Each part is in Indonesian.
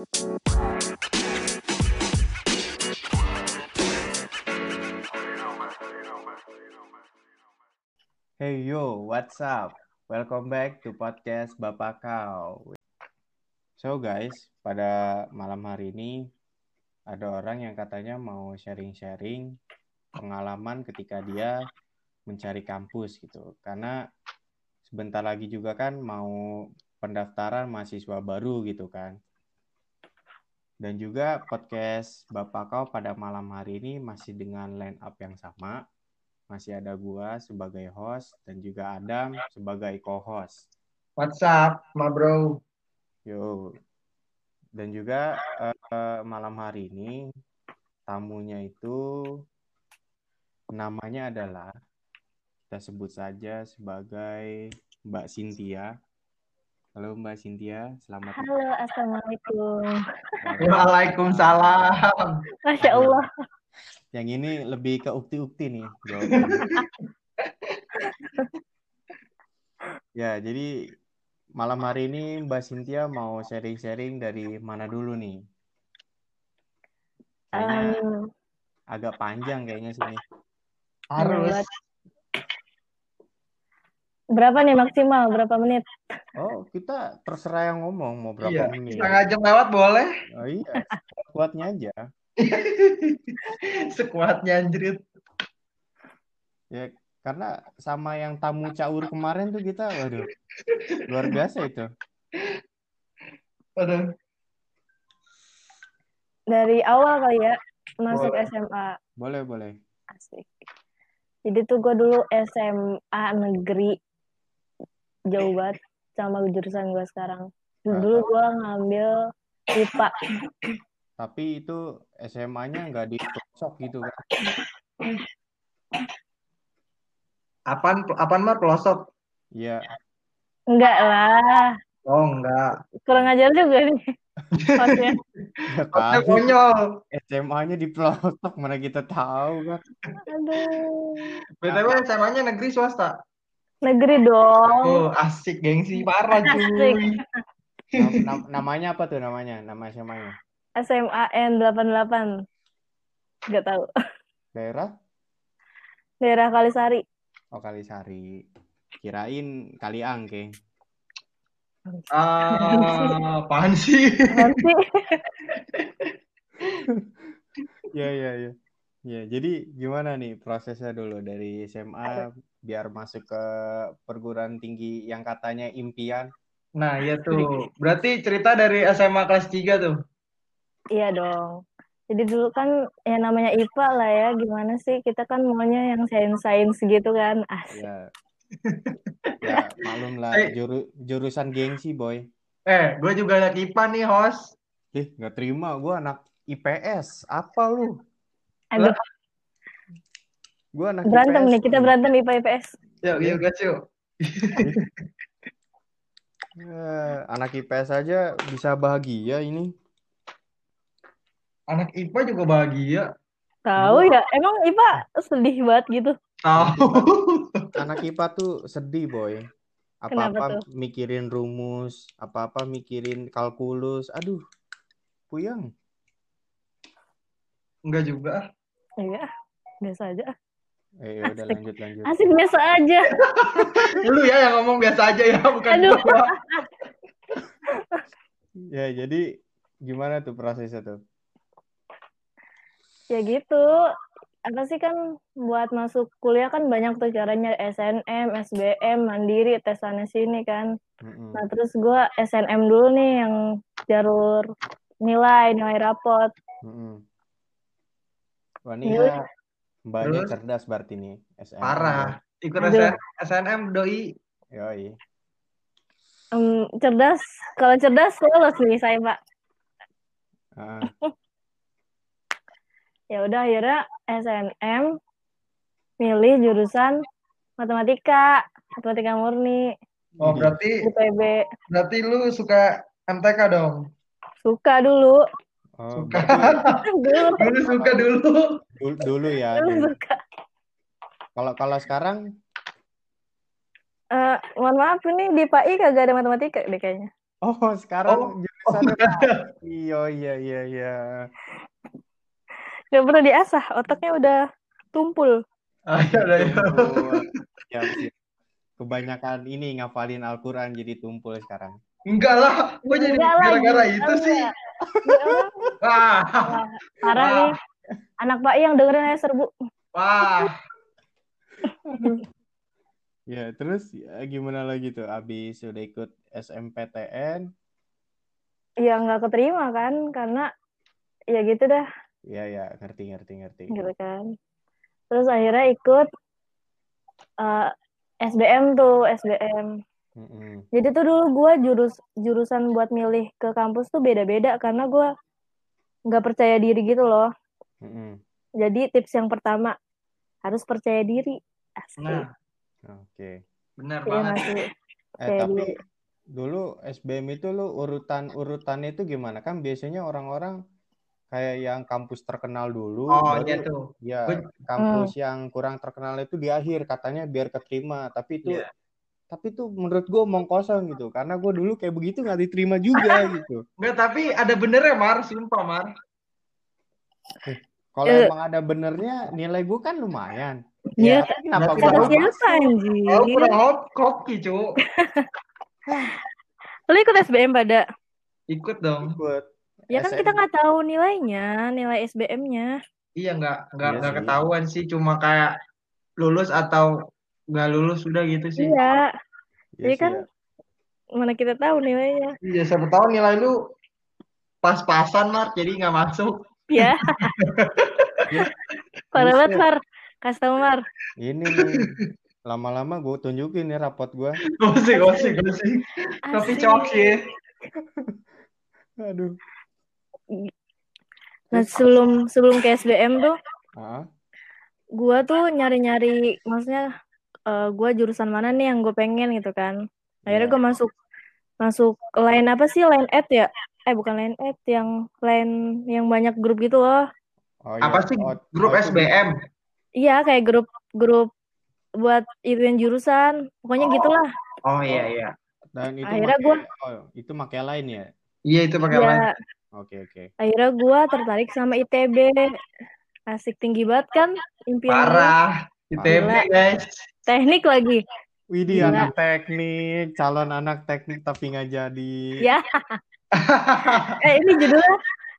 Hey yo, what's up? Welcome back to podcast Bapak Kau. So guys, pada malam hari ini ada orang yang katanya mau sharing-sharing pengalaman ketika dia mencari kampus gitu. Karena sebentar lagi juga kan mau pendaftaran mahasiswa baru gitu kan. Dan juga podcast Bapak Kau pada malam hari ini masih dengan line up yang sama masih ada gua sebagai host dan juga Adam sebagai co-host. What's up, ma bro? Yo. Dan juga uh, malam hari ini tamunya itu namanya adalah kita sebut saja sebagai Mbak Cynthia. Halo Mbak Cynthia, selamat Halo, assalamualaikum. Waalaikumsalam. Masya Allah. Yang ini lebih ke ukti-ukti nih ya, jadi malam hari ini Mbak Cynthia mau sharing-sharing dari mana dulu nih? Kayaknya um, agak panjang kayaknya sini. Harus. Berapa nih maksimal? Berapa menit? Oh, kita terserah yang ngomong mau berapa iya, menit. Setengah jam lewat boleh? Oh iya, kuatnya aja. Sekuatnya anjrit. Ya, karena sama yang tamu caur kemarin tuh kita, waduh, luar biasa itu. Aduh. Dari awal kali ya, masuk boleh. SMA. Boleh, boleh. Asik. Jadi tuh gue dulu SMA negeri, jauh banget sama jurusan gue sekarang. Dulu gue ngambil IPA. Tapi itu SMA-nya nggak di pelosok gitu kan? Apaan, apaan mah pelosok? Iya. Enggak lah. Oh, enggak. Kurang ajar juga nih. Kosnya. ya, konyol. SMA-nya di pelosok, mana kita tahu kan. Aduh. BTW SMA-nya negeri swasta? Negeri dong. Oh, asik gengsi parah cuy. Nam namanya apa tuh namanya? Nama SMA-nya? SMA N88. Gak tahu. Daerah? Daerah Kalisari. Oh, Kalisari. Kirain Kali Angke. Ah, apaan sih? Apaan sih? ya, ya, ya. Ya, jadi gimana nih prosesnya dulu dari SMA biar masuk ke perguruan tinggi yang katanya impian? Nah, iya tuh. Berarti cerita dari SMA kelas 3 tuh. Iya dong. Jadi dulu kan ya namanya IPA lah ya, gimana sih kita kan maunya yang sains-sains gitu kan. Asik. Ya. ya, malum lah hey. juru, jurusan gengsi, boy. Eh, gue juga anak IPA nih, host. Ih, nggak terima. Gue anak IPS. Apa lu? Aduh. Gue anak berantem IPS. nih, kita berantem IPA IPS. Yuk, yuk, gas yuk. ya, anak IPS aja bisa bahagia ini anak IPA juga bahagia. Tahu ya, emang IPA sedih banget gitu. Tahu. Anak IPA tuh sedih, boy. Apa-apa mikirin rumus, apa-apa mikirin kalkulus. Aduh, puyeng. Enggak juga. Iya, biasa aja. Eh, ya udah lanjut lanjut. Asik biasa aja. Lu ya yang ngomong biasa aja ya, bukan Aduh. gua. ya, jadi gimana tuh prosesnya tuh? ya gitu apa sih kan buat masuk kuliah kan banyak tuh caranya SNM, SBM, mandiri, tes sana sini kan. Mm-hmm. Nah terus gue SNM dulu nih yang jalur nilai, nilai rapot. Mm-hmm. Wah ini ya, mbaknya cerdas berarti nih SNM. Parah. Ikut. SNM doi. Yoi. Um, cerdas, kalau cerdas lulus nih saya pak. Uh. ya udah akhirnya SNM milih jurusan matematika matematika murni oh berarti UTB berarti lu suka MTK dong suka dulu oh, suka dulu dulu suka dulu dulu, dulu ya dulu dulu. suka kalau kalau sekarang uh, mohon maaf ini di PAI kagak ada matematika deh kayaknya oh sekarang Oh. Pak. Iya, iya, iya, iya. Gak perlu diasah, otaknya udah tumpul. Ayo, ayo. Tumpul. Siap, siap. Kebanyakan ini ngafalin Al-Quran jadi tumpul sekarang. Enggak lah, gue jadi gara-gara gila. itu sih. Wah, Parah Wah. nih. Anak Pak yang dengerin aja serbu. wah. Ya, terus ya, gimana lagi tuh? Abis udah ikut SMPTN, Ya nggak keterima kan, karena ya gitu dah, ya ya ngerti ngerti ngerti. gitu kan. Terus akhirnya ikut eh, SBM tuh, SBM. Mm-mm. Jadi tuh dulu gue jurus jurusan buat milih ke kampus tuh beda-beda karena gue nggak percaya diri gitu loh. Mm-mm. Jadi tips yang pertama harus percaya diri. Asik. Nah, Oke. benar Iya banget. Eh tapi diri. dulu SBM itu lu urutan urutannya itu gimana? Kan biasanya orang-orang kayak yang kampus terkenal dulu, Oh, baru iya tuh. ya kampus yang kurang terkenal itu di akhir katanya biar keterima. Tapi itu Iya. Tapi itu menurut gue omong kosong gitu. Karena gue dulu kayak begitu nggak diterima juga gitu. Enggak, tapi ada benernya, Mar. Sumpah, Mar. Kalau Eh. emang ada benernya, nilai gue kan lumayan. Iya. Tapi kenapa gue Kata siapa anjir? Oh, kurang koki, cu. Lu ikut SBM pada? Ikut dong. ikut? Ya kan SM. kita nggak tahu nilainya, nilai SBM-nya. Iya, nggak nggak Iya nggak sih. ketahuan sih. Cuma kayak lulus atau nggak lulus sudah gitu sih. Iya, Iya Jadi sih kan ya. mana kita tahu nilainya. Iya, siapa tahu nilai lu pas-pasan, Mar. Jadi nggak masuk. Ya, parah banget. Mar. Kasih tau, Mar. Ini nih. Lama-lama gue tunjukin nih rapot gue. Gosip, gosip, gosip. Tapi Asik. cok sih. Aduh. Nah, sebelum sebelum ke SBM tuh, gua tuh nyari-nyari, maksudnya eh, gua jurusan mana nih yang gue pengen gitu kan. Akhirnya Iya. gue masuk masuk line apa sih? Line ad ya? Eh, bukan line ad, yang line yang banyak grup gitu loh. Oh, iya. Apa sih Oh, grup oh, itu SBM? Iya, kayak grup-grup buat ituin jurusan. Pokoknya Oh. gitulah. Oh iya iya. Dan itu Akhirnya gua- oh, itu pakai lain ya? Iya itu pakai lain. Ya, Oke, oke. akhirnya gua tertarik sama ITB. Asik tinggi banget kan impian. Parah. ITB Gila. guys. Teknik lagi. Widih, Gila. anak teknik, calon anak teknik tapi nggak jadi. Ya, eh ini judulnya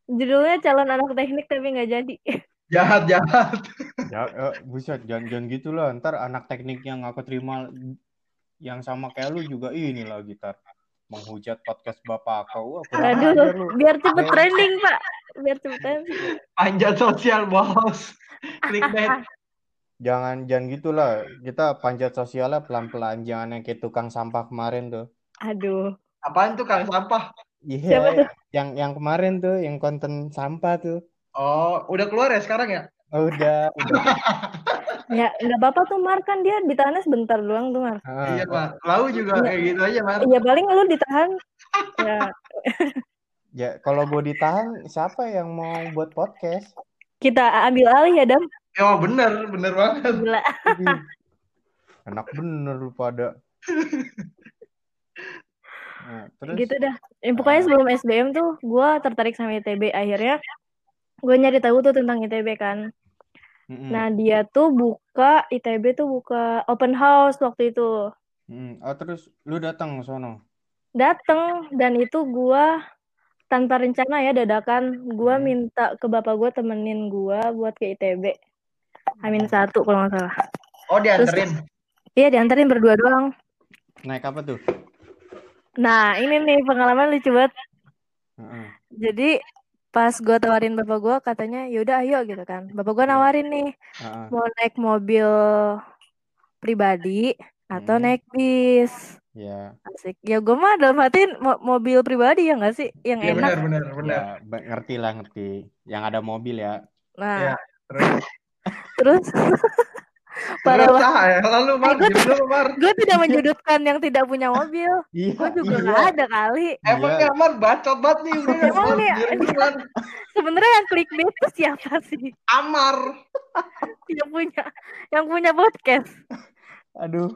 judulnya calon anak teknik tapi nggak jadi. jahat jahat. Ya, eh, buset, jangan, jangan gitu lah. Ntar anak teknik yang aku terima yang sama kayak lu juga ini lah gitar. Menghujat podcast bapak kau. Ajar lu. Aduh, biar cepet trending, Pak. Biar cepet trending. Panjat sosial bos. Clickbait. Jangan, jangan gitulah. Kita panjat sosialnya pelan-pelan. Jangan yang kayak tukang sampah kemarin tuh. Aduh. Apaan tuh kang sampah? Iya, yang yang kemarin tuh, yang konten sampah tuh. Oh udah keluar ya sekarang ya? Oh, udah, udah. Ya, nggak apa-apa tuh, Mar. Kan dia ditahannya sebentar doang tuh, Mar. Ah, Iya pak. Lau juga Iya. kayak gitu aja mar. Ya paling lu ditahan. Ya, Ya, kalau gue ditahan, siapa yang mau buat podcast? kita ambil alih ya, Dam. Oh bener bener banget. Gila. Enak bener lu pada. Nah, terus Gitu dah. Eh, pokoknya sebelum SBM tuh gue tertarik sama ITB. Akhirnya gue nyari tahu tuh tentang ITB kan. Mm-mm. Nah, dia tuh buka, ITB tuh buka open house waktu itu. Mm, Oh, terus lu datang ke sono. Dateng, dan itu gua tanpa rencana ya, dadakan. Gua Hmm. minta ke bapak gua temenin gua buat ke ITB. Amin satu kalau nggak salah. Oh dianterin. Iya, diantarin berdua doang. Naik apa tuh? Nah, ini nih pengalaman lucu banget. Heeh. Jadi, pas gua tawarin bapak gua, katanya, yaudah ayo gitu kan. Bapak gua nawarin nih, Heeh. mau naik mobil pribadi atau Hmm. naik bis. Ya, Asik. Ya gue mah dalam hati mo- mobil pribadi ya nggak sih? Yang Iya enak. bener bener bener. ya, ngerti lah ngerti. Yang ada mobil ya. Nah, Iya. Terus. Terus parah Terus banget. ah, ya, lalu mar. Eh, gua- Jadi dulu mar. Gue tidak menyudutkan yang tidak punya mobil. Iya, Gue juga iya. nggak ada kali. Emang Iya. ya mar bacot banget nih udah. Emang Mar. nih, Mar. Sebenarnya yang clickbait itu siapa sih? Amar. Yang punya, yang punya podcast. Aduh.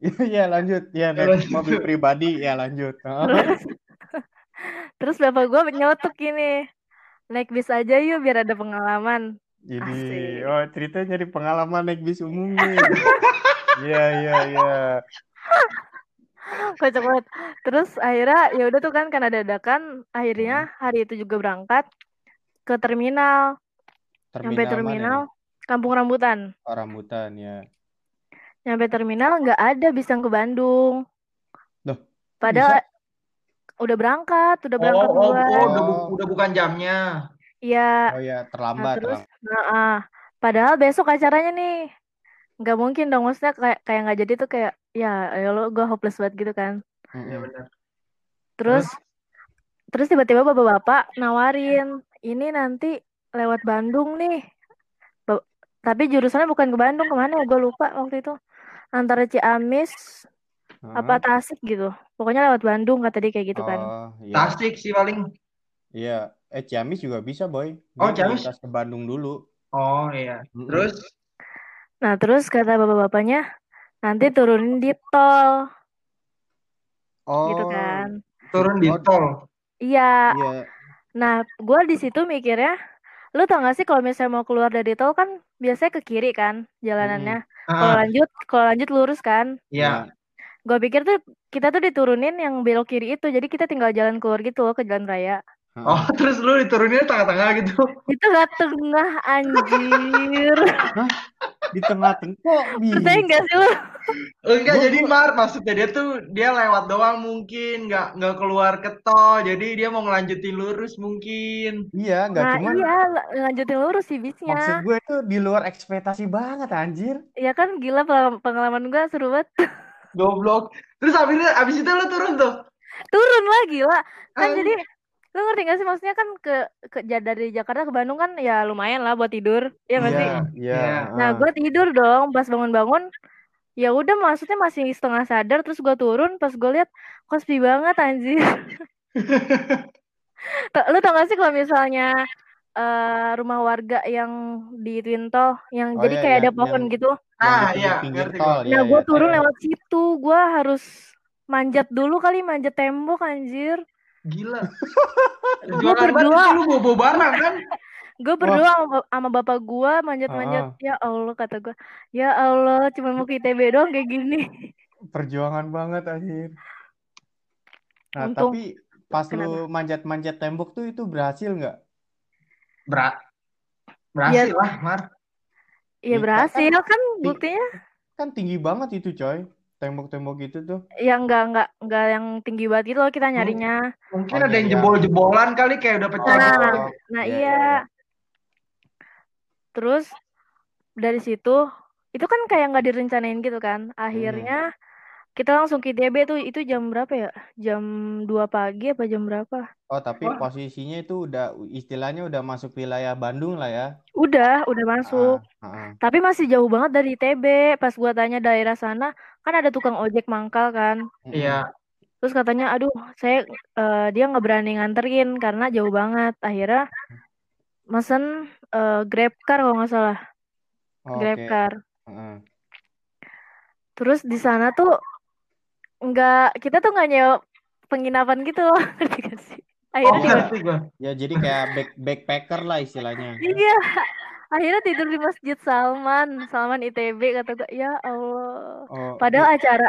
Iya, lanjut. Ya, naik lanjut. mobil pribadi ya lanjut. Heeh. Terus, terus bapak gue nyelotok gini naik bis aja yuk biar ada pengalaman Jadi, Asik. oh ceritanya dari pengalaman naik bis umum nih. Iya, iya, iya. kocak banget terus akhirnya ya udah tuh kan karena dadakan akhirnya Hmm. hari itu juga berangkat ke terminal Terminal mana terminal kampung rambutan Oh, rambutan ya. nyampe terminal nggak ada bis yang ke Bandung Loh, padahal udah berangkat udah Oh, berangkat oh, duluan oh, udah, bu- Oh. udah bukan jamnya. Iya Oh ya, Nah terlambat, terus, terlambat. nah, ah, padahal besok acaranya nih, nggak mungkin dong maksudnya kayak kayak nggak jadi tuh kayak ya ya lo gue hopeless banget gitu kan. Iya benar. Terus terus tiba-tiba bapak-bapak nawarin ini nanti lewat Bandung nih, Ba- tapi jurusannya bukan ke Bandung ke mana ya gue lupa waktu itu antara Ciamis apa? Tasik gitu, pokoknya lewat Bandung kata dia kayak gitu kan. Oh, iya. Tasik sih paling. Iya. Eh, Ciamis juga bisa, Boy. Oh, Dia Ciamis? melintas ke Bandung dulu. Oh iya. Terus Nah terus kata bapak-bapaknya nanti turunin di tol gitu Oh, kan. turun di Oh. tol. Iya, iya. Nah, gue di situ mikirnya, lu tau gak sih kalau misalnya mau keluar dari tol kan biasanya ke kiri kan jalanannya. Kalau Ah, lanjut, kalau lanjut lurus kan. iya. Gue pikir tuh kita tuh diturunin yang belok kiri itu, jadi kita tinggal jalan keluar gitu loh ke jalan raya. Oh, terus lu diturunin tengah-tengah gitu. Itu gak tengah anjir. Di tengah-tengah kok Percaya bisa? gak sih lu? Enggak, Gua- jadi Mar, maksudnya dia tuh dia lewat doang mungkin, nggak nggak keluar ke tol. Jadi dia mau ngelanjutin lurus mungkin. Iya, nggak Nah cuman iya, l- lanjutin lurus sih maksud bisnya. gue itu di luar ekspektasi banget, anjir. Ya kan gila pengalaman, gue seru banget. Goblok. Terus akhirnya abis itu lu turun tuh. Turun lagi lah. Kan jadi, lu ngerti gak sih maksudnya kan ke, ke dari Jakarta ke Bandung kan ya lumayan lah buat tidur. Ya gak sih? Iya, iya. Iya. Nah, heeh. gue tidur dong. Pas bangun-bangun, ya udah maksudnya masih setengah sadar. Terus gue turun, pas gue lihat kok sepi banget anjir. Lu tau gak sih kalau misalnya eh, rumah warga yang di Twin Tol, yang Oh jadi iya, kayak ada yang- pohon yang- gitu. Ah, iya, pinggir ngerti tol, gua. iya, Nah, gue iya. turun iya. lewat situ. Gue harus manjat dulu kali, manjat tembok anjir. Gila. Banget berdua. lu bawa barang kan? Gue berdua sama, ba- sama bapak gue manjat-manjat. Ah. Ya Allah, kata gue. Ya Allah, cuma mau ke ITB doang kayak gini. Perjuangan banget, anjir. Nah, Untung. tapi pas Kenapa? lu manjat-manjat tembok tuh itu berhasil nggak? Ber berhasil lah, Mar. Iya Iya, berhasil kan- kan buktinya. Kan tinggi banget itu, coy. Tembok-tembok itu tuh. Ya enggak enggak enggak yang tinggi banget gitu loh kita nyarinya. Mungkin Oh, ada yang iya. jebol-jebolan kali kayak udah pecah Nah, gitu. Nah iya, iya. iya, iya. Terus dari situ itu kan kayak nggak direncanain gitu kan. Akhirnya kita langsung ke ITB tuh itu jam berapa ya? Jam 2 pagi apa jam berapa? Oh, tapi Wah. posisinya itu udah istilahnya udah masuk wilayah Bandung lah ya. Udah, udah masuk. Ah, ah. Tapi masih jauh banget dari ITB. Pas gua tanya daerah sana, kan ada tukang ojek mangkal kan. Iya. Terus katanya, aduh, saya eh, dia nggak berani nganterin karena jauh banget. Akhirnya mesen eh, Grabcar kalau nggak salah, Oh, oke. Grabcar. Heeh. Terus di sana tuh nggak, kita tuh nggak nyewa penginapan gitu loh, sih? Oh, Akhirnya tidur, ngerti. Ya jadi kayak back backpacker lah istilahnya. iya, akhirnya tidur di Masjid Salman, Salman ITB kata gue, ya Allah. Oh, Padahal acara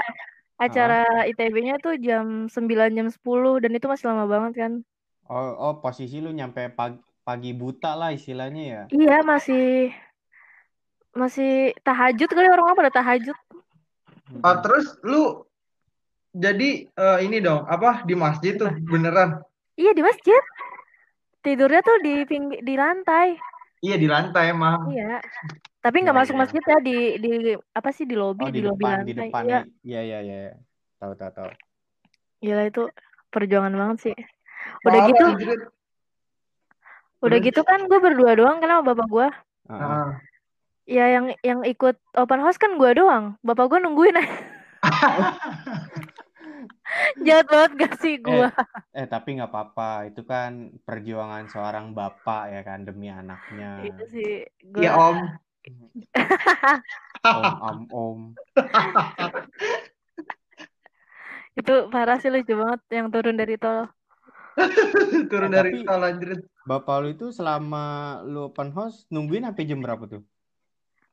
acara ITB-nya tuh jam 9 jam 10 dan itu masih lama banget kan. oh, oh posisi lu nyampe pagi, pagi buta lah istilahnya ya. Iya, masih masih tahajud kali orang-orang pada tahajud. Ah, terus lu jadi eh, ini dong, apa di masjid tuh beneran? Iya di masjid. Tidurnya tuh di pinggir di lantai. Iya di lantai emang. Iya. Tapi nggak Iya, masuk iya. masjid ya di di apa sih di lobi Oh, di, di lobi depan, di lantai. depan Iya. Iya, iya, iya. Tahu, tahu, tahu. Gila itu perjuangan banget sih. Udah Parah, gitu, udah gitu kan gue berdua doang sama bapak gue. Heeh. Ah. Ya yang yang ikut open house kan gue doang. Bapak gue nungguin. Jahat banget gak sih gue? Eh, tapi nggak apa-apa. Itu kan perjuangan seorang bapak ya kan demi anaknya. Itu sih gue. Iya om. Om, om, om. Itu parah sih lucu banget yang turun dari tol. Turun Eh, dari tol anjir. Bapak lu itu selama lu open house nungguin sampai jam berapa tuh?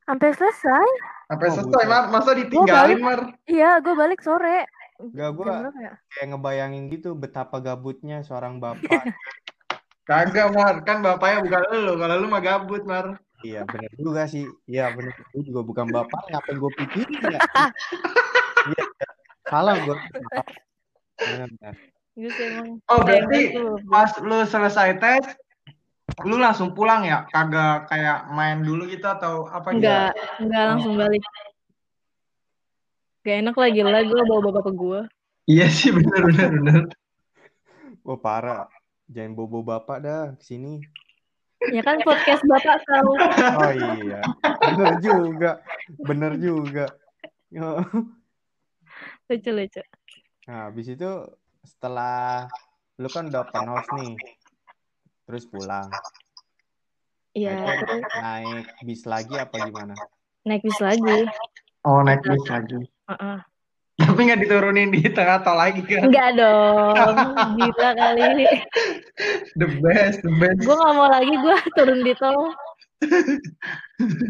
Sampai selesai. Sampai Oh, selesai. Mar. Masa ditinggalin, Mar? Iya, gue balik sore. Enggak, Jam gua berapa ya? kayak ngebayangin gitu betapa gabutnya seorang bapak. Kagak, Mar. Kan bapaknya bukan lu. Kalau lu mah gabut, Mar. Iya bener juga sih. Iya bener. Gue juga bukan bapak. Ngapain gue pikirin ya? Iya. iya. Salah gue. Gue Oh, berarti tuh. pas lu selesai tes, lu langsung pulang ya? Kagak kayak main dulu gitu atau apa gitu? Enggak, enggak langsung balik. Gak enak lagi lah gue bawa bapak ke gue. Iya sih, bener, bener, bener. Wah parah. Jangan bobo bapak dah ke sini. Ya kan podcast bapak tahu. Oh iya. Bener juga. Bener juga. Yo. Lucu-lucu. Nah, habis itu setelah lu kan udah open house nih. Terus pulang. Iya, Naik, terus naik bis lagi apa gimana? naik bis lagi. Oh, naik bis lagi. Tapi nggak diturunin di tengah tol lagi kan? Enggak dong. Gila kali. The best, the best. Gue gak mau lagi gue turun di tol.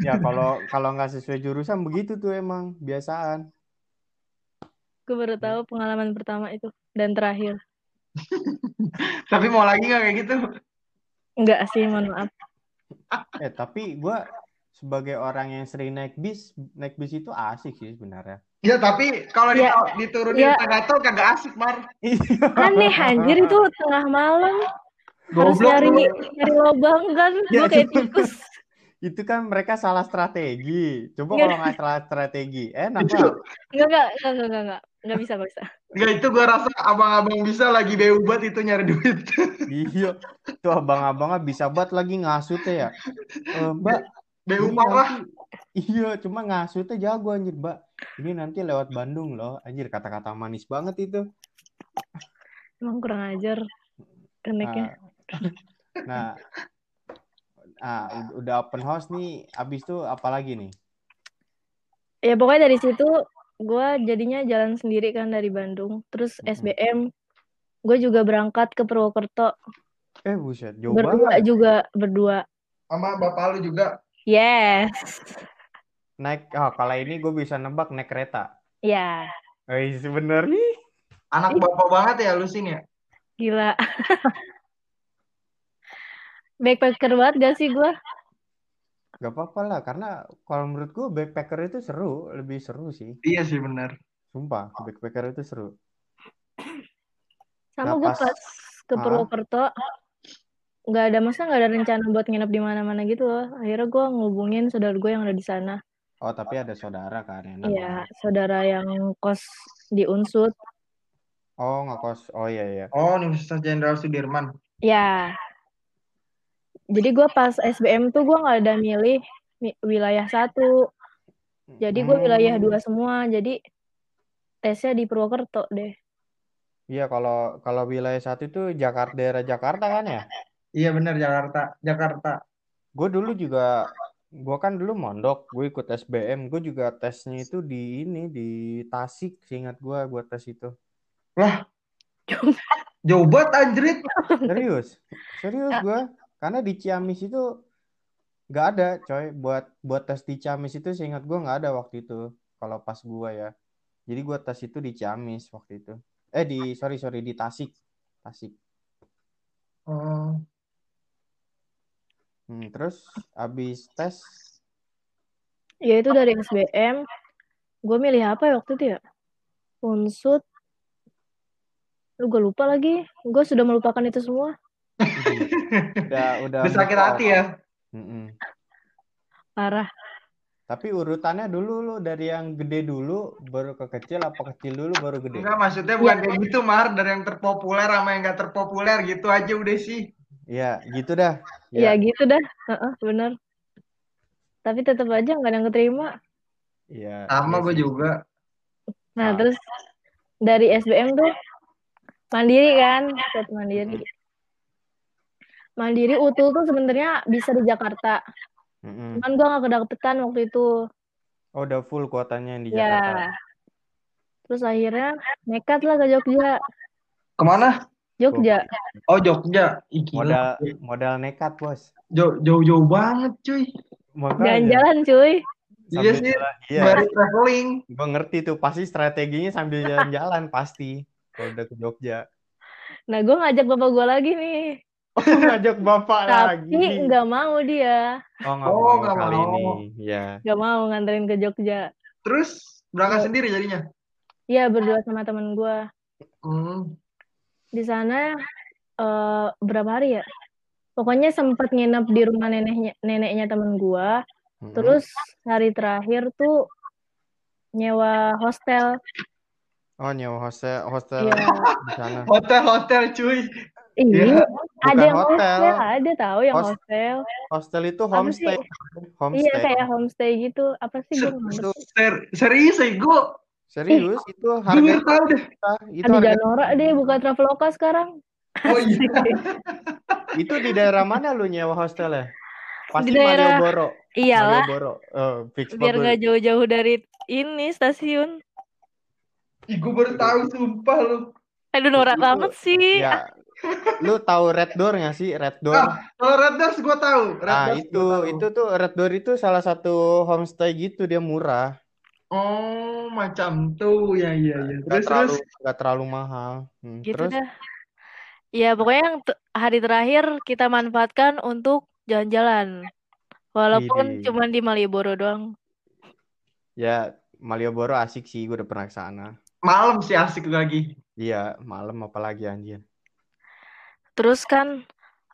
Ya kalau kalau nggak sesuai jurusan begitu tuh emang biasaan. Gue baru tahu pengalaman pertama itu dan terakhir. Tapi mau lagi nggak kayak gitu? Enggak sih, mohon maaf. Eh tapi gua sebagai orang yang sering naik bis, naik bis itu asik sih sebenarnya. Ya, tapi kalau Ya, diturunin ya. tengah tol kagak asik, Mar. Aneh anjir itu tengah malam harus Goblok nyari lu. nyari lobang kan. Ya, Gue kayak tikus. Itu kan mereka salah strategi. Coba Nggak. kalau nggak salah strategi, enak Itu, lah. Enggak, enggak, enggak, enggak, enggak, enggak. Enggak bisa, enggak bisa. nggak itu gua rasa abang-abang bisa lagi beu banget itu nyari duit. Iya, tuh abang-abangnya bisa banget lagi ngasutnya ya. Eh, mbak, Beu parah. nanti, iya, cuma ngasutnya jago anjir, mbak. Ini nanti lewat Bandung loh, anjir kata-kata manis banget itu. Emang kurang ajar keneknya. Nah, nah, ud- udah open house nih, abis itu apa lagi nih? Ya pokoknya dari situ gue jadinya jalan sendiri kan dari Bandung. Terus. SBM gue juga berangkat ke Purwokerto Eh, buset, jauh berdua banget. juga berdua. Sama bapak lu juga. Yes. Naik, oh, kalau ini gue bisa nebak naik kereta. Ya, Eh, sebenarnya Anak bapak banget ya lu sini ya? gila. Backpacker banget gak sih gue? gak apa-apa lah, karena kalau menurut gue backpacker itu seru, lebih seru sih. Iya sih bener. Sumpah, backpacker itu seru. Sama Nah, gue pas- pas ke Ah. Purwokerto nggak ada masa nggak ada rencana buat nginep di mana-mana gitu loh. Akhirnya gue ngubungin saudara gue yang ada di sana. Oh, tapi ada saudara kan, Iya, saudara yang kos di Unsud. Oh, ngekos. Oh iya iya. Oh, Universitas Jenderal Sudirman. Ya, jadi gue pas SBM tuh gue nggak ada milih mi- wilayah satu. Jadi gue wilayah Hmm. dua semua. Jadi tesnya di Purwokerto deh. Iya, kalau kalau wilayah satu itu Jakarta, daerah Jakarta kan ya? Iya bener Jakarta. Jakarta. Gue dulu juga, gue kan dulu mondok, gue ikut SBM, gue juga tesnya itu di ini di Tasik, seingat gue, gue tes itu. Jauh banget anjrit. Serius, serius gue, karena di Ciamis itu nggak ada, coy, buat buat tes di Ciamis itu seingat gue nggak ada waktu itu, kalau pas gue ya. Jadi gue tes itu di Ciamis waktu itu. Eh di, sorry sorry di Tasik, Tasik. Oh. Hmm, terus abis tes, Ya itu dari SBM. Gue milih apa ya waktu itu ya? Unsud. Lu gue lupa lagi. Gue sudah melupakan itu semua. udah udah Udah sakit hati ya. Mm-mm. Parah. Tapi urutannya dulu lu dari yang gede dulu baru ke kecil apa kecil dulu baru gede? Enggak maksudnya bukan kayak gitu Mar. Dari yang terpopuler sama yang gak terpopuler gitu aja udah sih. Iya, gitu dah. Ya, Ya, gitu dah. Heeh, bener. Tapi tetap aja nggak ada yang keterima. iya, Sama iya gue juga. Nah, Ah. terus dari SBM tuh mandiri kan, set mandiri. Mandiri utul tuh sebenarnya bisa di Jakarta. Mm-mm. Cuman gua nggak kedapetan waktu itu. Oh, udah full kuotanya yang di Ya. Jakarta. Terus akhirnya nekat lah ke Jogja. Ke mana? Jogja. Oh Jogja. Ih, gila. Modal modal nekat, Bos. Jauh- Jauh-jauh banget cuy. Jalan-jalan cuy. Iya sambil sih. jalan. Iya, Baru traveling. gue ngerti tuh pasti strateginya sambil jalan-jalan pasti. Kalau udah ke Jogja. Nah gue ngajak bapak gue lagi nih. Oh, ngajak bapak Tapi lagi. nggak mau dia. Oh, nggak Oh, mau nggak kali mau. ini. Ya. Nggak mau nganterin ke Jogja. Terus berangkat sendiri jadinya. Iya berdua sama temen gue. Hmm. Di sana eh, berapa hari ya? Pokoknya sempat nginep di rumah neneknya neneknya temen gue. Mm-mm. Terus hari terakhir tuh nyewa hostel. Oh, nyewa hostel hostel Iya. di sana. Hotel-hotel cuy. Iya, ada yang hotel. hostel, ada tahu yang Host- hostel. Hostel itu homestay. Iya Homestay. kayak homestay gitu. Apa sih gue. Ser- serius ya gue. Serius itu Gue harga baru tahu deh. itu Ada harga Danora deh buka Traveloka sekarang. Oh iya. itu di daerah mana lu nyewa hostel ya? Pasti Di daerah- Malioboro. Iyalah, Malioboro. Fix biar nggak jauh-jauh dari ini stasiun. Ih, gue baru tahu sumpah lu. Aduh norak Itu- banget sih. Ya, lu tahu Red Door nggak sih? Red Door. Ah, kalau Red Doors gue tahu. Red Nah, Doors itu tahu. itu tuh Red Door itu salah satu homestay gitu dia murah. Oh, macam tuh. Ya, iya, iya. Nggak Terus, terlalu terus. nggak terlalu mahal. Hmm, Gitu terus dah. Ya pokoknya yang hari terakhir kita manfaatkan untuk jalan-jalan. Walaupun Widih. cuma di Malioboro doang. ya Malioboro asik sih, gue udah pernah ke sana. Malam sih asik lagi. Iya, malam apalagi anjir. Terus kan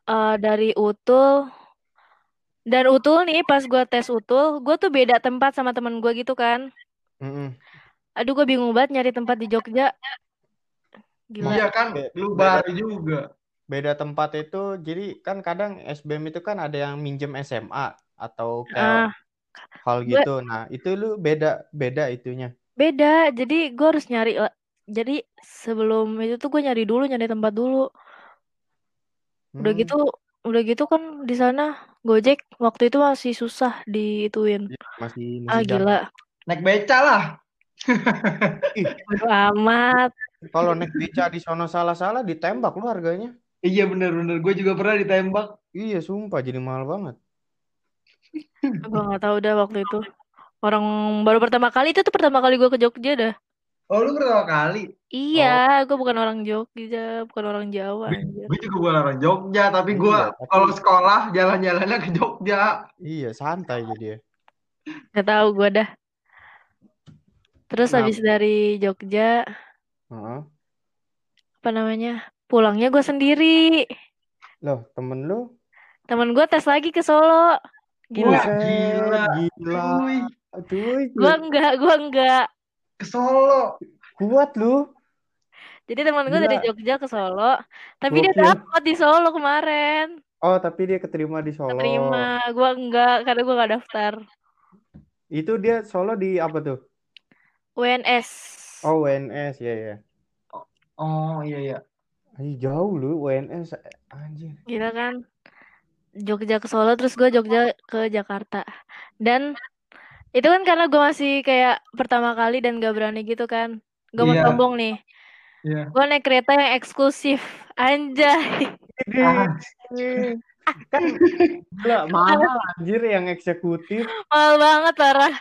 eh, dari Utul dan Utul nih pas gua tes Utul, gue tuh beda tempat sama temen gue gitu kan. Mm-mm. Aduh gue bingung banget nyari tempat di Jogja. Gila. Iya kan, lu baru juga. Beda tempat itu, jadi kan kadang SBM itu kan ada yang minjem SMA atau Ah, kayak hal gue- gitu. Nah, itu lu beda beda itunya. beda. Jadi gue harus nyari. Jadi sebelum itu tuh gue nyari dulu, nyari tempat dulu. Udah Hmm. gitu, udah gitu kan di sana Gojek waktu itu masih susah diituin. Iya, masih Ah masih gila, Naik beca lah. Amat. kalau naik beca di sono salah-salah ditembak lu harganya. Iya bener-bener. Gue juga pernah ditembak. Iya, sumpah jadi mahal banget. Gue nggak tahu dah waktu itu. Orang baru pertama kali itu tuh pertama kali gue ke Jogja dah. Oh, lu pertama kali. Iya, gue bukan orang Jogja, bukan orang Jawa. Gue juga bukan orang Jogja, tapi gue Iya, tapi- kalau sekolah jalan-jalannya ke Jogja. Iya, santai jadi ya. Gak tahu gue dah. Terus Nah. habis dari Jogja, Heeh. apa namanya? Pulangnya gue sendiri. Loh, temen lu? Temen gue tes lagi ke Solo. Gila. Wah, Buset, gila. gila. Cuy, Cuy, Gue enggak, gue enggak. ke Solo. kuat lu. Jadi teman gue dari. Jogja ke Solo, tapi dia Gokil. dapat di Solo kemarin. Oh, tapi dia keterima di Solo. Terima, gue enggak karena gue gak daftar. Itu dia Solo di apa tuh? UNS. Oh, WNS, ya ya. Oh iya iya. Ih, jauh lu WNS anjir. Gila kan? Jogja ke Solo, terus gue Jogja ke Jakarta. Dan itu kan karena gue masih kayak pertama kali dan gak berani gitu kan. Gak mau Iya. sombong nih. Iya. Gue naik kereta yang eksklusif. Anjay. Ah, Kan gila, mahal anjir yang eksekutif Mahal banget parah.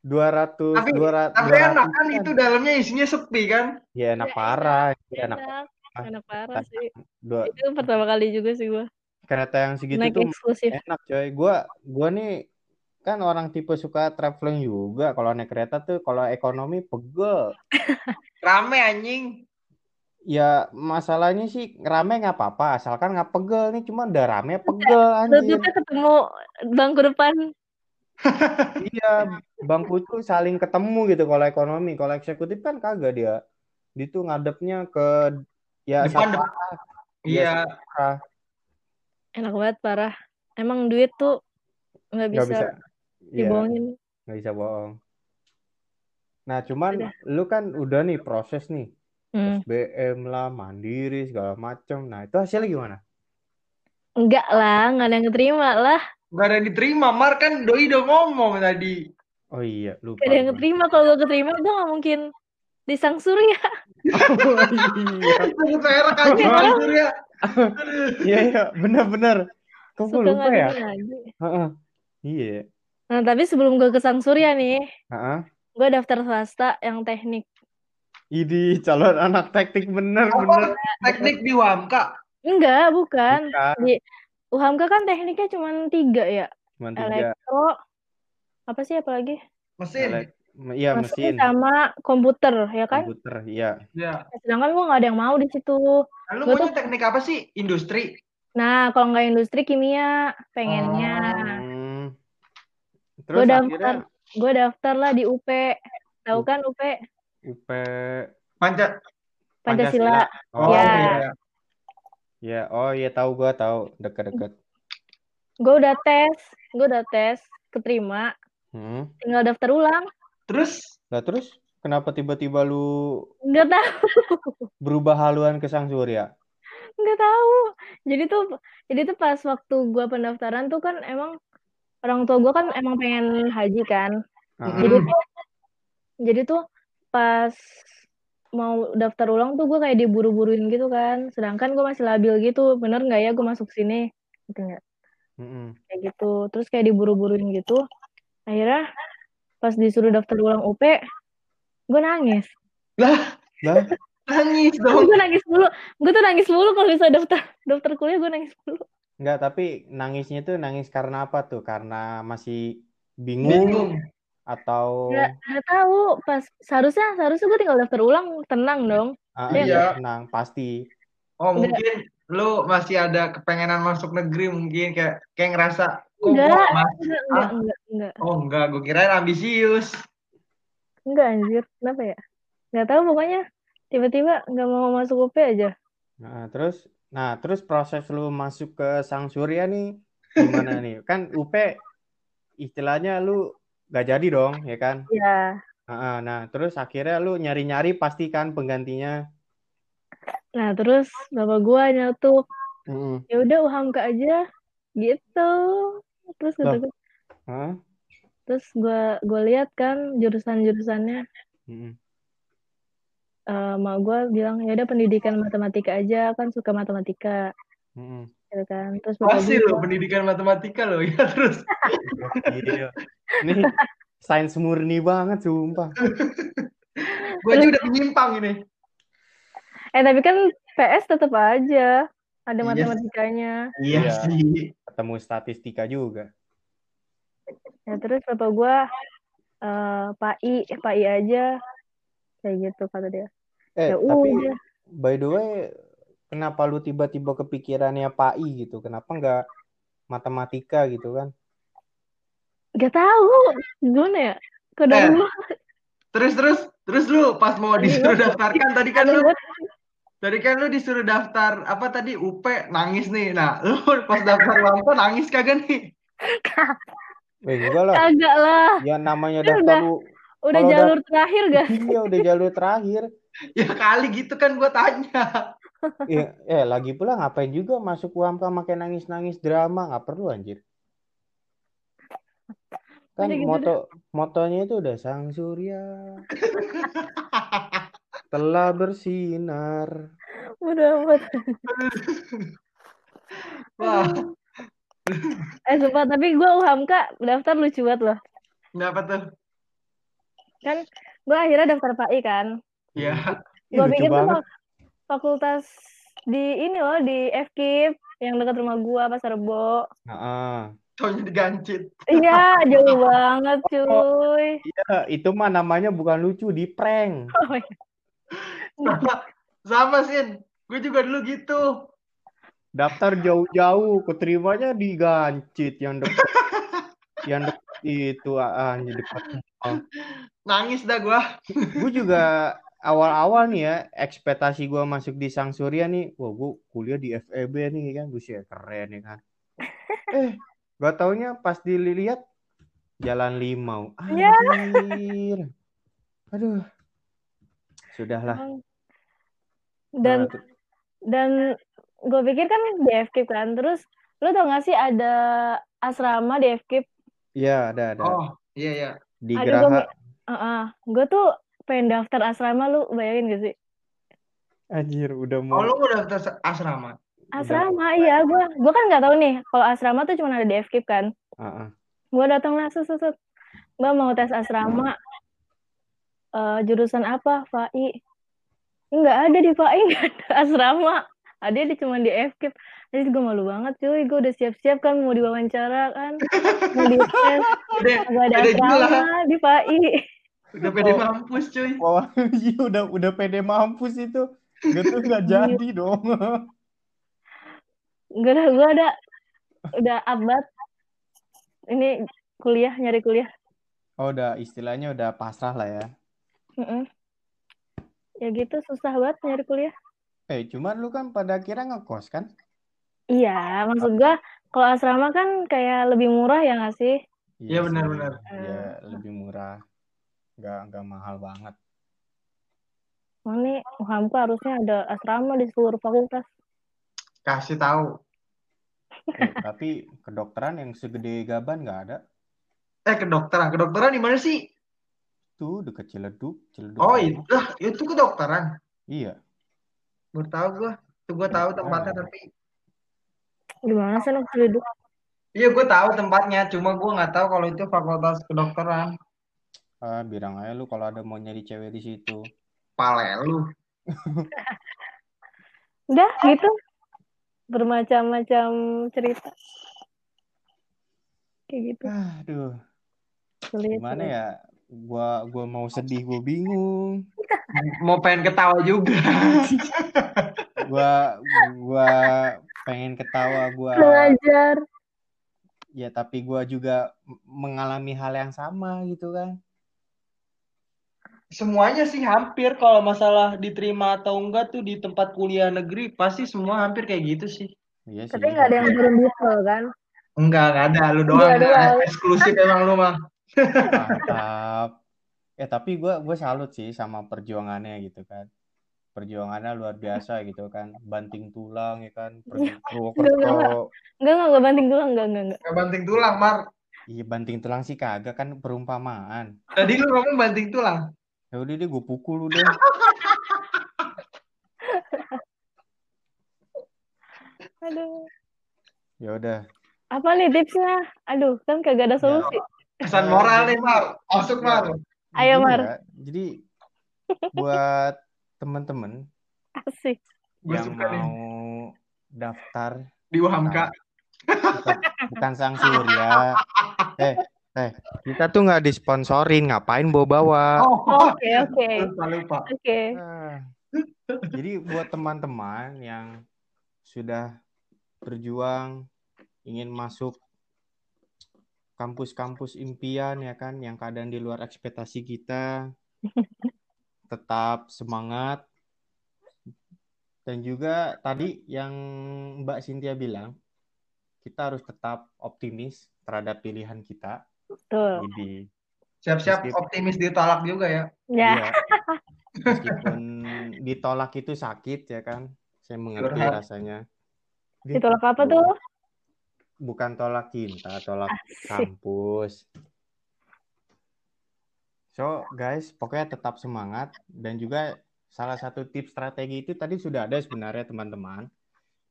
200 Tapi- 200 Tapi enak kan itu dalamnya isinya sepi kan? Ya enak parah, ya, enak. Enak. Enak parah sih. Dua Itu pertama kali juga sih gue. kereta yang segitu Naik tuh eksklusif. enak coy. Gua gua nih kan orang tipe suka traveling juga. Kalau naik kereta tuh kalau ekonomi pegel. Rame anjing. Ya masalahnya sih rame nggak apa-apa, asalkan nggak pegel nih. Cuma udah rame pegel. Duduknya ketemu bangku depan. Iya, bangku tuh saling ketemu gitu kalau ekonomi. Kalau eksekutif kan kagak dia. Dia tuh ngadepnya ke ya Depan. Iya, Iya. Enak banget parah. Emang duit tuh nggak bisa, bisa. Iya, dibohongin. nggak bisa bohong. Nah, cuman Udah. lu kan udah nih proses nih. Hmm. SBM lah, mandiri segala macem. Nah, itu hasilnya gimana? Enggak lah, nggak ada yang keterima lah. Gak ada yang diterima. Mar kan doi udah ngomong tadi. Oh iya, lupa. Gak ada yang gua. keterima. Kalau gue keterima, gue nggak mungkin di Sang Surya. Oh iya. Merek aja Bang Surya. Iya, iya, benar-benar. Kok gue Suka lupa ya? Heeh. Iya. Nah, tapi sebelum gue ke Sang Surya nih, Heeh. gue daftar swasta yang teknik. Idi calon anak teknik bener Apa? bener. Teknik di Wamka. Enggak, bukan. Bukan. Di UHAMKA kan tekniknya cuma tiga ya. Cuma tiga. Elektro, apa sih apalagi? Mesin. Elek- Iya Mesin mesin. sama komputer, ya kan? Komputer, iya. Ya. Sedangkan gue nggak ada yang mau di situ. Nah, lu Gua maunya tuh- teknik apa sih? Industri. Nah, kalau nggak industri kimia, pengennya. Hmm. Gue Terus daftar, akhirnya gue daftar lah di UP. Tahu kan UP? UP Panca. Pancasila. Oh Ya. iya. Ya, oh iya tahu gua tahu dekat-dekat. Gue udah tes, gue udah tes, keterima. Hmm. Tinggal daftar ulang. Terus Lah terus kenapa tiba-tiba lu Nggak tahu, berubah haluan ke Sang Surya? nggak tahu. Jadi tuh, jadi tuh pas waktu gue pendaftaran tuh kan emang orang tua gue kan emang pengen haji kan. Heeh. Jadi tuh, jadi tuh pas mau daftar ulang tuh gue kayak diburu-buruin gitu kan. Sedangkan gue masih labil gitu. Bener nggak ya gue masuk sini? Gitu nggak? Mm-mm. Kayak gitu. Terus kayak diburu-buruin gitu. Akhirnya pas disuruh daftar ulang UP, gue nangis. lah Lah, nangis dong. Gue nangis mulu. Gue tuh nangis mulu kalau bisa daftar daftar kuliah gue nangis mulu. enggak, tapi nangisnya tuh nangis karena apa tuh? Karena masih bingung Bingung. Atau Nggak, nggak tahu. Pas seharusnya seharusnya gue tinggal daftar ulang tenang dong. Ah, Iya. iya, tenang, pasti. Oh mungkin lu masih ada kepengenan masuk negeri mungkin kayak kayak ngerasa Enggak. gua mas Enggak, enggak, enggak, enggak. oh enggak gue kirain ambisius Enggak anjir. Kenapa ya? Nggak tahu pokoknya tiba-tiba nggak mau masuk UP aja. Nah, terus nah, terus proses lu masuk ke Sang Surya nih gimana nih? Kan UP istilahnya lu gak jadi dong, ya kan? Ya. Nah, nah, terus akhirnya lu nyari-nyari pasti kan penggantinya. Nah, terus bapak gua nyeletuk, Mm-mm. ya udah UHAMKA aja gitu. Terus gua, Hah? terus gua gua lihat kan jurusan-jurusannya Mm-mm. eh mak gua bilang ya udah pendidikan matematika aja kan suka matematika Mm-mm. Gitu kan. Terus pasti gua lo pendidikan matematika lo ya terus Iya. Ini sains murni banget, sumpah. gue aja udah menyimpang ini eh tapi kan PS tetap aja ada Iya. matematikanya. iya Iya. sih Ketemu statistika juga. Ya terus bapak gua eh Pak I, Pak I aja kayak gitu kata dia. Eh, Ya tapi udah. by the way, kenapa lu tiba-tiba kepikirannya Pak I gitu? Kenapa nggak matematika gitu kan? Gak tahu gimana ya? Kode Eh. terus terus terus lu pas mau disuruh daftarkan tadi kan lu tadi kan lu disuruh daftar apa tadi UP nangis nih nah lu pas daftar Wampa nangis kagak nih Eh, enggak lah. Kagak lah. Ya namanya daftar udah- lu Udah jalur terakhir gak? Iya udah jalur terakhir. ya kali gitu kan gue tanya Eh, eh lagi pula ngapain juga masuk UHAMKA makai nangis-nangis drama nggak perlu anjir. Kan gitu moto motonya itu udah Sang Surya telah bersinar. Udah amat. wah Eh sumpah, tapi gue UHAMKA daftar lucu banget loh. kenapa tuh Kan gue akhirnya daftar PAI kan. ya Gue lucu pikir tuh fakultas di ini loh, di FKIP yang dekat rumah gue, Pasar Rebo. Heeh. taunya digancit Iya, jauh banget cuy. Ya, itu mah namanya bukan lucu, di prank. Oh, iya. sama sama sin gue juga dulu gitu Daftar jauh-jauh, keterimanya di Gancit yang dekat yang dek itu ah, anjir dekat. nangis dah gue Gue juga awal-awal nih ya, ekspektasi gue masuk di Sang Surya nih, wah gue kuliah di FEB nih kan, gue sih keren ya kan. Eh, gak taunya pas dilihat Jalan Limau. Ya. Anjir. Aduh. Sudahlah. Dan Nah, dan gue pikir kan di FKIP kan. Terus lu tau gak sih ada asrama di FKIP? Iya, ada ada. oh iya iya Di Aduh, Geraha. gue gue tuh pengen daftar asrama lu bayangin gak sih? Anjir, udah Oh, mau lu mau daftar asrama? Asrama, iya gua gua kan nggak tahu nih kalau asrama tuh cuma ada di FKIP kan. Ah, ah. Gua datang lah set. Mbak mau tes asrama Eh, jurusan apa? FAI. Nggak ada di FAI, nggak ada asrama. Ada di cuma di FKIP. Jadi gue malu banget cuy, gue udah siap-siap kan mau diwawancara kan, mau dites, Udah, nggak ada udah asrama di FAI. Udah pede mampus cuy. Wah, iya udah udah pede mampus itu. Gitu nggak jadi dong. Gue udah, gue udah, udah abad. Ini kuliah, nyari kuliah. Oh, udah istilahnya udah pasrah lah ya. Mm-mm. Ya gitu, susah banget nyari kuliah. Eh, cuman lu kan pada akhirnya ngekos kan? Iya, maksud gue kalau asrama kan kayak lebih murah ya nggak sih? Iya, benar-benar. Iya, lebih murah. Nggak nggak mahal banget. Oh, nih UHAMKA harusnya ada asrama di seluruh fakultas. Kasih tahu. Eh, tapi kedokteran yang segede gaban nggak ada. Eh, kedokteran. Kedokteran di mana sih? Tuh deket Ciledug, Ciledug. Oh, itu lah, itu kedokteran. Iya. Baru tahu gua. Itu gua tahu tempatnya tapi Gimana sih, Nuk? Ciledug? Iya, gue tahu tempatnya. Cuma gue nggak tahu kalau itu fakultas kedokteran. Ah, bilang aja lu kalau ada mau nyari cewek di situ. Pale lu. Udah gitu. Bermacam-macam cerita. Kayak gitu. Aduh, Sulit. gimana ya? Gua gua mau sedih, gua bingung. Mau pengen ketawa juga. Gua gua pengen ketawa, gua Belajar. ya tapi gua juga mengalami hal yang sama gitu kan. Semuanya sih hampir kalau masalah diterima atau enggak tuh di tempat kuliah negeri pasti semua hampir kayak gitu sih. Iya sih. Tapi nggak ada yang turun diesel kan? Enggak, enggak ada. Lu doang. Nggak doang. Eksklusif emang lu mah. Mantap. Ya tapi gua gua salut sih sama perjuangannya gitu kan. Perjuangannya luar biasa gitu kan. Banting tulang ya kan, pergi Purwokerto. Enggak, enggak, enggak banting tulang, enggak, enggak, enggak. Nggak banting tulang, Mar. Iya banting tulang sih kagak kan perumpamaan. Tadi lu ngomong banting tulang. Ya udah deh gue pukul udah. Aduh. Ya udah. Apa nih tipsnya? Aduh, kan kagak ada solusi. Pesan moral nih, Mar. Masuk, Mar. Ayo, Mar. ya, Jadi buat teman-teman Asik. Yang suka nih. mau daftar Di Uhamka. bukan, bukan sang surya. Eh, eh, kita tuh nggak disponsorin, ngapain bawa-bawa. Oh, Oke, oke. lupa. Oke. Ah. Jadi buat teman-teman yang sudah berjuang ingin masuk kampus-kampus impian ya kan yang kadang di luar ekspektasi kita tetap semangat dan juga tadi yang Mbak Cynthia bilang kita harus tetap optimis terhadap pilihan kita Betul. jadi Siap-siap Meskipun- optimis ditolak juga ya. Ya. Iya. Meskipun ditolak itu sakit ya kan. Saya mengerti Curhat. rasanya. Ditolak apa tuh? Bukan tolak cinta, tolak Asik. kampus. So, guys, pokoknya tetap semangat dan juga salah satu tips strategi itu tadi sudah ada sebenarnya teman-teman.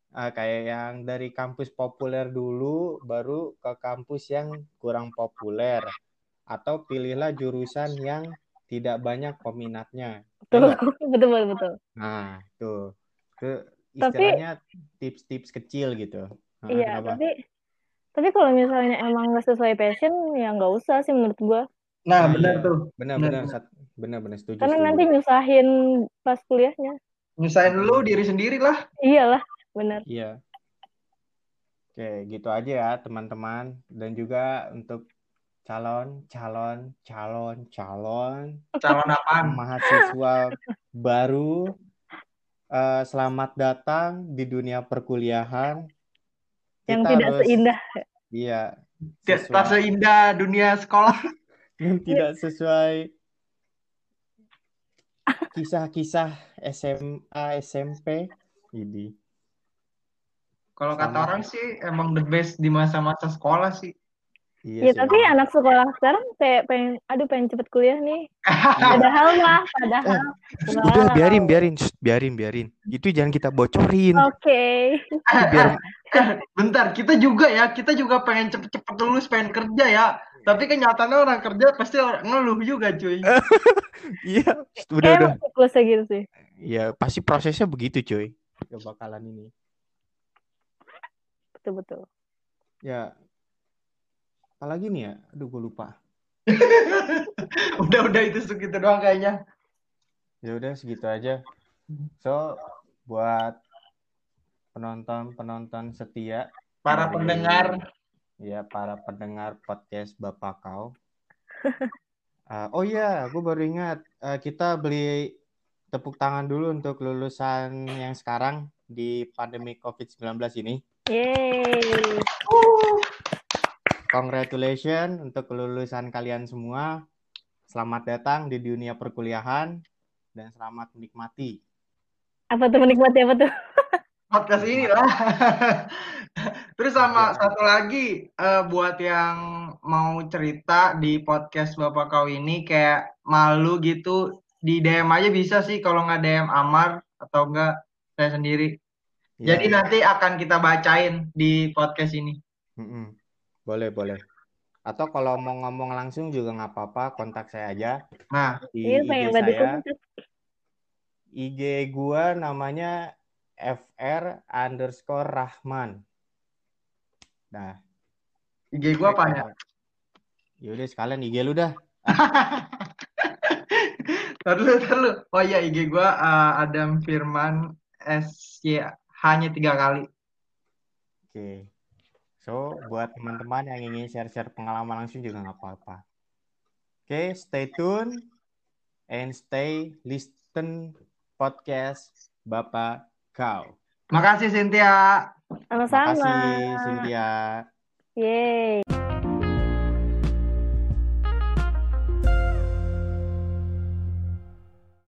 Eh, kayak yang dari kampus populer dulu baru ke kampus yang kurang populer atau pilihlah jurusan yang tidak banyak peminatnya. Ya Betul, betul, betul, betul. Nah, tuh. Itu Tapi- istilahnya tips-tips kecil gitu. Nah, Iya, kenapa? tapi tapi kalau misalnya emang nggak sesuai passion, ya nggak usah sih menurut gua. Nah, Nah, benar iya. tuh. Benar-benar benar-benar setuju. Karena setuju. nanti nyusahin pas kuliahnya. Nyusahin lu diri sendiri lah. Iyalah, benar. Iya. Oke, gitu aja ya teman-teman. Dan juga untuk calon, calon, calon, calon Calon apaan? mahasiswa baru, eh, selamat datang di dunia perkuliahan. Yang Kita tidak harus, seindah. iya, sesuai, seindah dunia sekolah. yang tidak sesuai kisah-kisah SMA, SMP. Ini. Kalau kata Sama. orang sih emang the best di masa-masa sekolah sih. Ya Iya sih. tapi anak sekolah sekarang kayak pengen, aduh pengen cepet kuliah nih. Padahal mah, padahal. Udah Wow. biarin, biarin, Shh, biarin, biarin. Itu jangan kita bocorin. Oke. Itu biar Eh, bentar, kita juga ya, kita juga pengen cepet-cepet lulus, pengen kerja ya. Tapi kenyataannya orang kerja pasti orang ngeluh juga, cuy. iya, udah Kayak udah. siklusnya gitu sih. Iya, pasti prosesnya begitu, cuy. Gak bakalan ini. Betul-betul. Ya, apalagi nih ya? Aduh, gue lupa. Udah-udah itu segitu doang kayaknya. Ya udah segitu aja. So, buat penonton-penonton setia Para dari pendengar, ya para pendengar podcast Bapak Kau. Eh, oh iya, gue baru ingat eh, kita beli tepuk tangan dulu untuk lulusan yang sekarang di pandemi COVID-19 ini. Yeay. Congratulations untuk kelulusan kalian semua. Selamat datang di dunia perkuliahan dan selamat menikmati. Apa tuh menikmati apa tuh? podcast ini lah. Terus sama satu lagi, eh, buat yang mau cerita di podcast Bapak Kau ini kayak malu gitu, di DM aja bisa sih kalau nggak DM Amar atau enggak saya sendiri. Ya, Jadi nanti akan kita bacain di podcast ini. mm-mm. Boleh, boleh. Atau kalau mau ngomong langsung juga nggak apa-apa, kontak saya aja Nah, di Iya IG saya. IG gua namanya fr underscore rahman. Nah, IG gua apa ya? Yaudah sekalian IG lu dah. Ntar dulu. Oh iya, IG gua eh, Adam Firman SY hanya tiga kali. Oke. So, buat teman-teman yang ingin share-share pengalaman langsung juga nggak apa-apa. Oke, stay tune and stay listen podcast Bapak Kau. Makasih Cynthia. Sama-sama. Makasih Cynthia. Yeay.